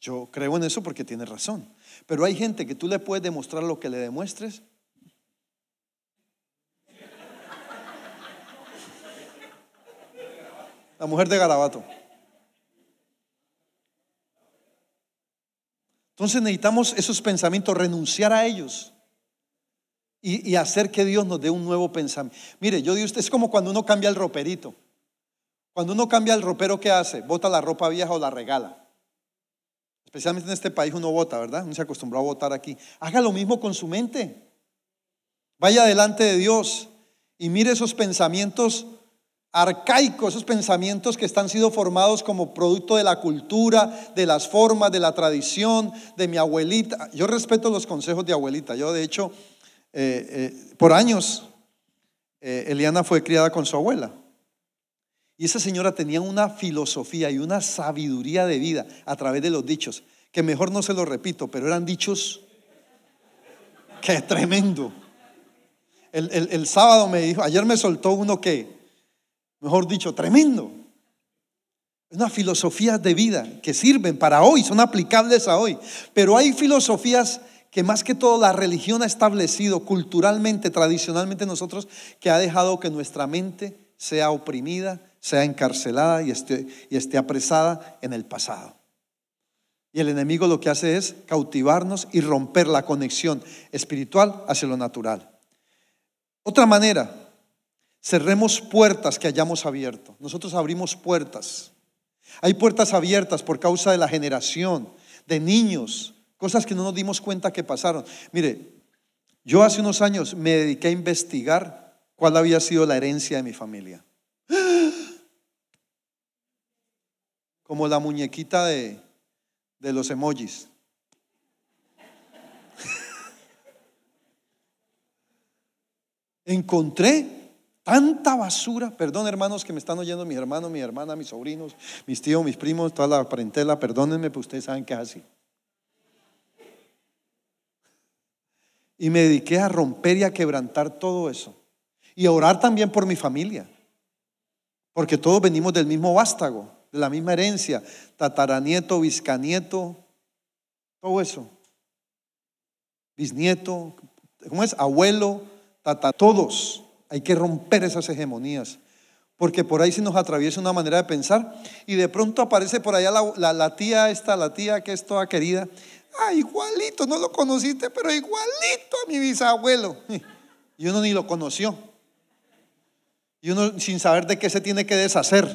Yo creo en eso porque tiene razón. Pero hay gente que tú le puedes demostrar lo que le demuestres. La mujer de Garabato. Entonces necesitamos esos pensamientos, renunciar a ellos y, hacer que Dios nos dé un nuevo pensamiento. Mire, yo digo, usted es como cuando uno cambia el roperito. Cuando uno cambia el ropero, ¿qué hace? Bota la ropa vieja o la regala. Especialmente en este país uno vota, ¿verdad? Uno se acostumbró a votar aquí. Haga lo mismo con su mente. Vaya delante de Dios y mire esos pensamientos arcaicos, esos pensamientos que están siendo formados como producto de la cultura, de las formas, de la tradición, de mi abuelita. Yo respeto los consejos de abuelita. Yo, de hecho, eh, eh, por años, eh, Eliana fue criada con su abuela. Y esa señora tenía una filosofía y una sabiduría de vida a través de los dichos, que mejor no se lo repito, pero eran dichos que tremendo. El, sábado me dijo, ayer me soltó uno que, mejor dicho, tremendo. Una filosofía de vida que sirven para hoy, son aplicables a hoy. Pero hay filosofías que más que todo la religión ha establecido culturalmente, tradicionalmente nosotros, que ha dejado que nuestra mente sea oprimida, sea encarcelada y esté, y esté apresada en el pasado. Y el enemigo lo que hace es cautivarnos y romper la conexión espiritual hacia lo natural. Otra manera, cerremos puertas que hayamos abierto. Nosotros abrimos puertas. Hay puertas abiertas por causa de la generación, de niños, cosas que no nos dimos cuenta que pasaron. Mire, yo hace unos años me dediqué a investigar cuál había sido la herencia de mi familia. [gasps] como la muñequita de, de los emojis. [laughs] Encontré tanta basura, perdón hermanos que me están oyendo, mis hermanos, mi hermana, mis sobrinos, mis tíos, mis primos, toda la parentela, perdónenme, pero ustedes saben que es así. Y me dediqué a romper y a quebrantar todo eso. Y a orar también por mi familia. Porque todos venimos del mismo vástago de la misma herencia, tataranieto, biscanieto, todo eso. Bisnieto, ¿cómo es? Abuelo, tata, todos. Hay que romper esas hegemonías. Porque por ahí se nos atraviesa una manera de pensar y de pronto aparece por allá la, tía esta, la tía que es toda querida. Ah, igualito, no lo conociste, pero igualito a mi bisabuelo. [laughs] Y uno ni lo conoció. Y uno sin saber de qué se tiene que deshacer.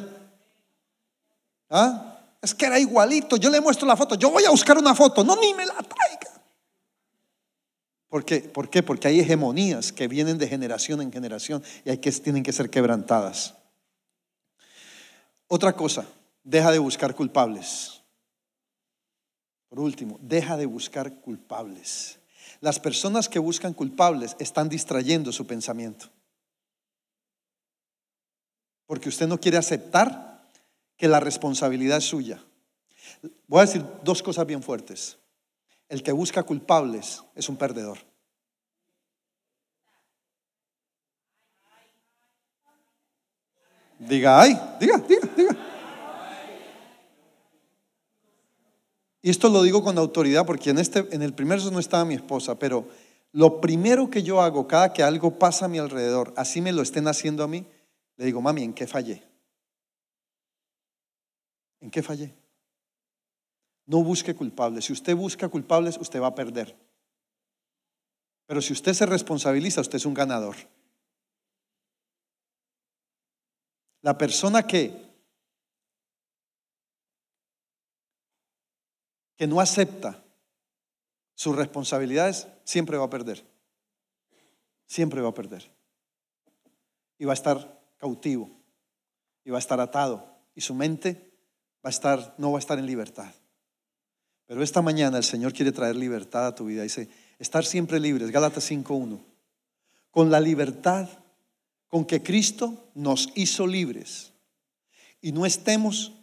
¿Ah? Es que era igualito. Yo le muestro la foto. Yo voy a buscar una foto. No, ni me la traiga. ¿Por qué? ¿Por qué? Porque hay hegemonías que vienen de generación en generación y hay que, tienen que ser quebrantadas. Otra cosa, deja de buscar culpables. Por último, deja de buscar culpables. Las personas que buscan culpables están distrayendo su pensamiento. Porque usted no quiere aceptar que la responsabilidad es suya. Voy a decir dos cosas bien fuertes. El que busca culpables es un perdedor. Diga, ay, diga, diga, diga. Y esto lo digo con autoridad porque en, este, en el primer no estaba mi esposa, pero lo primero que yo hago cada que algo pasa a mi alrededor, así me lo estén haciendo a mí, le digo, mami, ¿en qué fallé? ¿En qué fallé? No busque culpables. Si usted busca culpables, usted va a perder. Pero si usted se responsabiliza, usted es un ganador. La persona que que no acepta sus responsabilidades siempre va a perder. Siempre va a perder. Y va a estar cautivo. Y va a estar atado. Y su mente va a estar, no va a estar en libertad. Pero esta mañana el Señor quiere traer libertad a tu vida. Dice, estar siempre libres, Gálatas 5.1. Con la libertad con que Cristo nos hizo libres. Y no estemos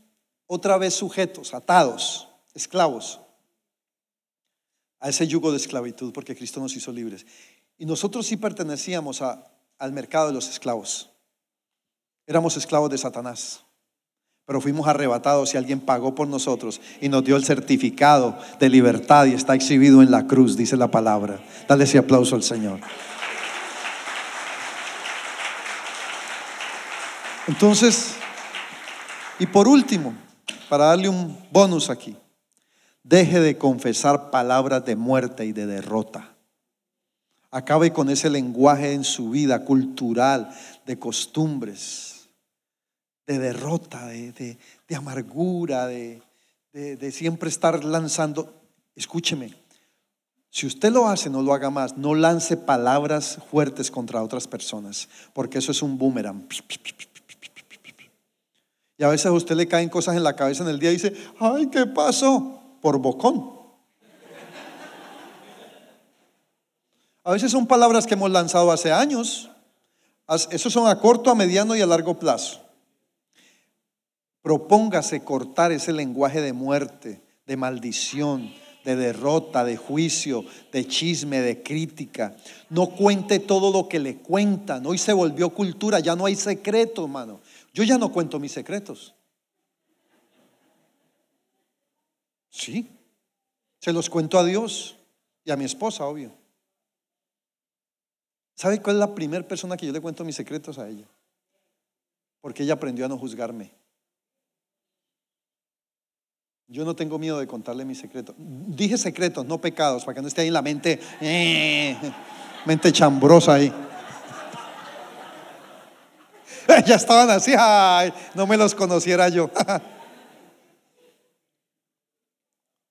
otra vez sujetos, atados, esclavos a ese yugo de esclavitud, porque Cristo nos hizo libres. Y nosotros sí pertenecíamos al mercado de los esclavos. Éramos esclavos de Satanás pero fuimos arrebatados y alguien pagó por nosotros y nos dio el certificado de libertad y está exhibido en la cruz, dice la palabra. Dale ese aplauso al Señor. Entonces, y por último, para darle un bonus aquí, deje de confesar palabras de muerte y de derrota. Acabe con ese lenguaje en su vida cultural, de costumbres, de derrota, de, amargura, de, de siempre estar lanzando. Escúcheme, si usted lo hace, no lo haga más. No lance palabras fuertes contra otras personas, porque eso es un boomerang. Y a veces a usted le caen cosas en la cabeza en el día y dice, ay, ¿qué pasó? Por bocón. A veces son palabras que hemos lanzado hace años. Esos son a corto, a mediano y a largo plazo. Propóngase cortar ese lenguaje de muerte, de maldición, de derrota, de juicio, de chisme, de crítica. No cuente todo lo que le cuentan. Hoy se volvió cultura, ya no hay secretos, hermano. Yo ya no cuento mis secretos. Sí, se los cuento a Dios y a mi esposa, obvio. ¿Sabe cuál es la primera persona que yo le cuento mis secretos a ella? Porque ella aprendió a no juzgarme. Yo no tengo miedo de contarle mis secretos. Dije secretos, no pecados, para que no esté ahí en la mente, eh, mente chambrosa ahí. [laughs] ya estaban así, no me los conociera yo. [laughs]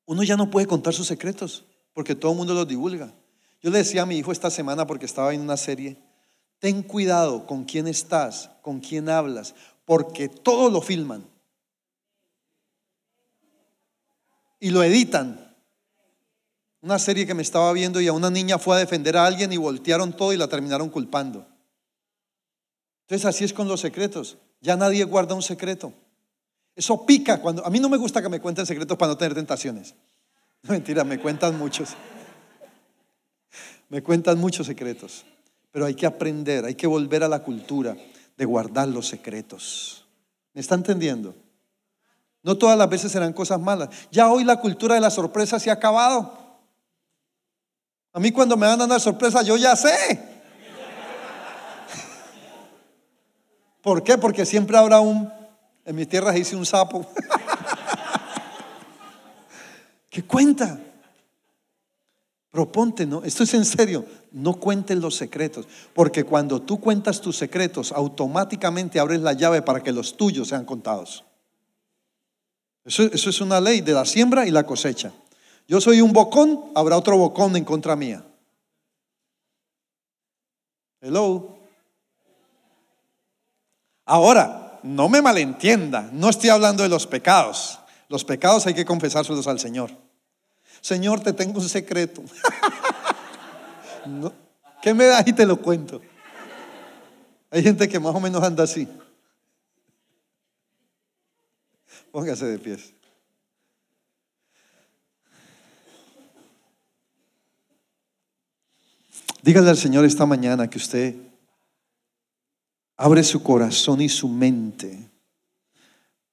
Uno ya no puede contar sus secretos porque todo el mundo los divulga. Yo le decía a mi hijo esta semana porque estaba en una serie, ten cuidado con quién estás, con quién hablas, porque todo lo filman. y lo editan. Una serie que me estaba viendo y a una niña fue a defender a alguien y voltearon todo y la terminaron culpando. Entonces así es con los secretos. Ya nadie guarda un secreto. Eso pica cuando... A mí no me gusta que me cuenten secretos para no tener tentaciones. [laughs] mentira, me cuentan muchos. Me cuentan muchos secretos. Pero hay que aprender, hay que volver a la cultura de guardar los secretos. ¿Me está entendiendo? No todas las veces serán cosas malas. Ya hoy la cultura de la sorpresa se ha acabado. A mí cuando me dan una sorpresa, yo ya sé. ¿Por qué? Porque siempre habrá un, en mis tierras hice un sapo. [laughs] ¿Qué cuenta? Proponte, ¿no? Esto es en serio. No cuentes los secretos. Porque cuando tú cuentas tus secretos, automáticamente abres la llave para que los tuyos sean contados. Eso, es una ley de la siembra y la cosecha. Yo soy un bocón, habrá otro bocón en contra mía. Hello. Ahora, no me malentienda, no estoy hablando de los pecados. Los pecados hay que confesárselos al Señor. Señor, te tengo un secreto. [laughs] ¿Qué me da y te lo cuento? Hay gente que más o menos anda así. Póngase de pies. Dígale al Señor esta mañana que usted abre su corazón y su mente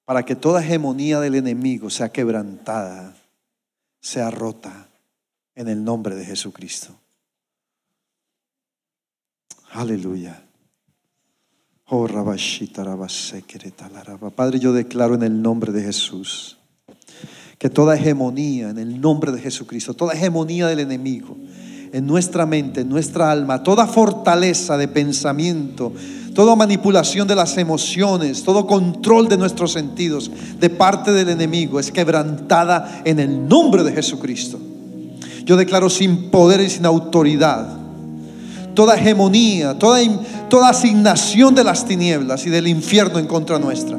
para que toda hegemonía del enemigo sea quebrantada, sea rota en el nombre de Jesucristo. Aleluya. Oh, Padre, yo declaro en el nombre de Jesús que toda hegemonía, en el nombre de Jesucristo, toda hegemonía del enemigo, en nuestra mente, en nuestra alma, toda fortaleza de pensamiento, toda manipulación de las emociones, todo control de nuestros sentidos de parte del enemigo es quebrantada en el nombre de Jesucristo. Yo declaro sin poder y sin autoridad toda hegemonía, toda, toda asignación de las tinieblas y del infierno en contra nuestra.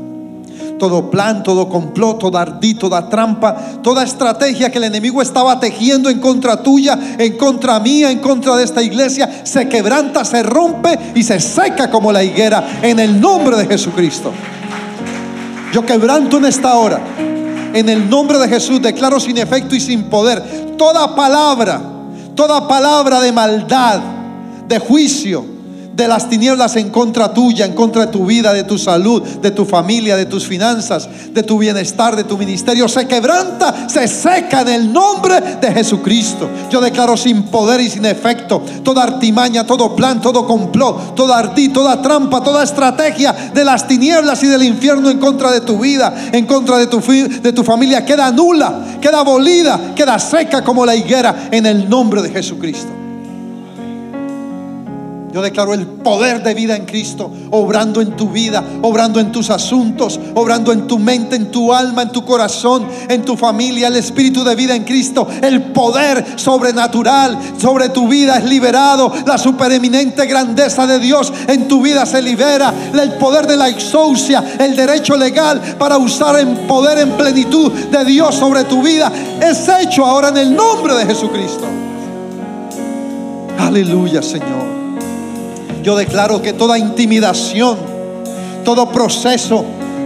Todo plan, todo complot, toda ardí, toda trampa, toda estrategia que el enemigo estaba tejiendo en contra tuya, en contra mía, en contra de esta iglesia, se quebranta, se rompe y se seca como la higuera en el nombre de Jesucristo. Yo quebranto en esta hora, en el nombre de Jesús, declaro sin efecto y sin poder toda palabra, toda palabra de maldad de juicio de las tinieblas en contra tuya, en contra de tu vida, de tu salud, de tu familia, de tus finanzas, de tu bienestar, de tu ministerio, se quebranta, se seca en el nombre de Jesucristo. Yo declaro sin poder y sin efecto toda artimaña, todo plan, todo complot, toda ardí, toda trampa, toda estrategia de las tinieblas y del infierno en contra de tu vida, en contra de tu, de tu familia, queda nula, queda abolida, queda seca como la higuera en el nombre de Jesucristo. Yo declaro el poder de vida en Cristo, obrando en tu vida, obrando en tus asuntos, obrando en tu mente, en tu alma, en tu corazón, en tu familia, el espíritu de vida en Cristo, el poder sobrenatural sobre tu vida es liberado, la supereminente grandeza de Dios en tu vida se libera, el poder de la exousia, el derecho legal para usar en poder en plenitud de Dios sobre tu vida es hecho ahora en el nombre de Jesucristo. Aleluya, Señor. Yo declaro que toda intimidación, todo proceso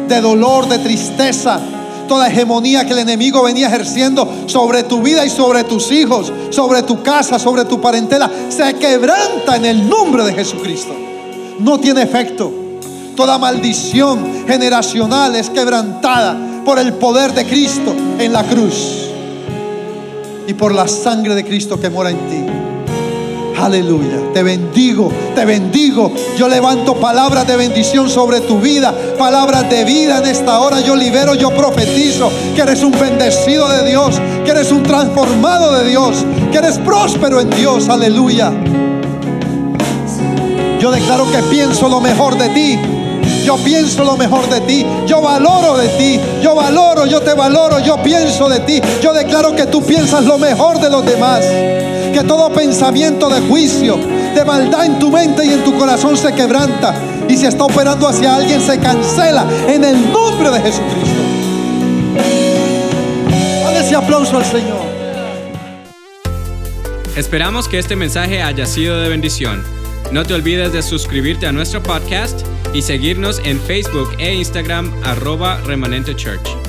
de dolor, de tristeza, toda hegemonía que el enemigo venía ejerciendo sobre tu vida y sobre tus hijos, sobre tu casa, sobre tu parentela, se quebranta en el nombre de Jesucristo. No tiene efecto. Toda maldición generacional es quebrantada por el poder de Cristo en la cruz y por la sangre de Cristo que mora en ti. Aleluya. Te bendigo, te bendigo. Yo levanto palabras de bendición sobre tu vida, palabras de vida en esta hora. Yo libero, yo profetizo que eres un bendecido de Dios, que eres un transformado de Dios, que eres próspero en Dios. Aleluya. Yo declaro que pienso lo mejor de ti. Yo pienso lo mejor de ti. Yo valoro de ti. Yo valoro, yo te valoro. Yo pienso de ti. Yo declaro que tú piensas lo mejor de los demás que todo pensamiento de juicio, de maldad en tu mente y en tu corazón se quebranta. Y si está operando hacia alguien, se cancela en el nombre de Jesucristo. Dale ese aplauso al Señor. Esperamos que este mensaje haya sido de bendición. No te olvides de suscribirte a nuestro podcast y seguirnos en Facebook e Instagram arroba remanente church.